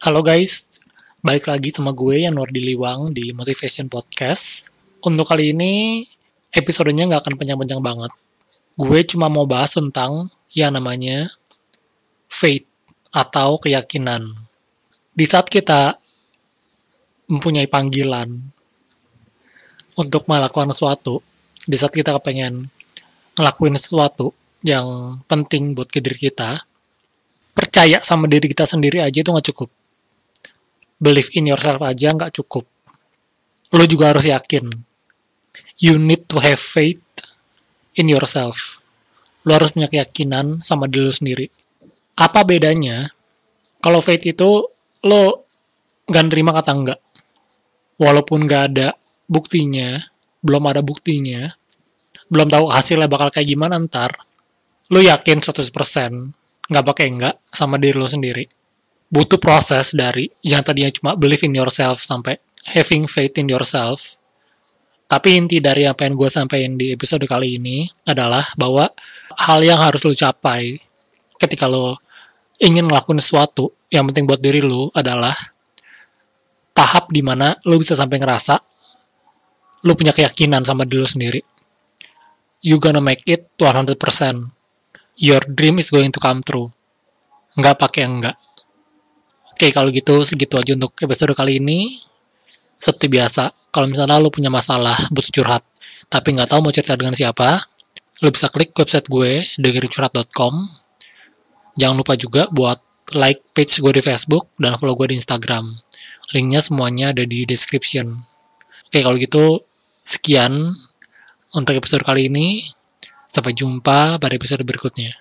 Halo guys, balik lagi sama gue Yanwar Diliwang di Motivation Podcast. Untuk kali ini, episodenya nggak akan panjang-panjang banget. Gue cuma mau bahas tentang yang namanya faith atau keyakinan. Di saat kita mempunyai panggilan untuk melakukan sesuatu, di saat kita kepengen ngelakuin sesuatu yang penting buat diri kita, percaya sama diri kita sendiri aja itu nggak cukup believe in yourself aja nggak cukup. Lo juga harus yakin. You need to have faith in yourself. Lo harus punya keyakinan sama diri lo sendiri. Apa bedanya kalau faith itu lo nggak nerima kata enggak? Walaupun nggak ada buktinya, belum ada buktinya, belum tahu hasilnya bakal kayak gimana ntar, lo yakin 100% nggak pakai enggak sama diri lo sendiri butuh proses dari yang tadinya cuma believe in yourself sampai having faith in yourself. Tapi inti dari apa yang gue sampaikan di episode kali ini adalah bahwa hal yang harus lo capai ketika lo ingin ngelakuin sesuatu yang penting buat diri lo adalah tahap di mana lo bisa sampai ngerasa lo punya keyakinan sama diri lo sendiri. You gonna make it 100%. Your dream is going to come true. Nggak pakai enggak. Oke, kalau gitu segitu aja untuk episode kali ini. Seperti biasa, kalau misalnya lo punya masalah butuh curhat, tapi nggak tahu mau cerita dengan siapa, lo bisa klik website gue, dengeringcurhat.com. Jangan lupa juga buat like page gue di Facebook dan follow gue di Instagram. Linknya semuanya ada di description. Oke, kalau gitu sekian untuk episode kali ini. Sampai jumpa pada episode berikutnya.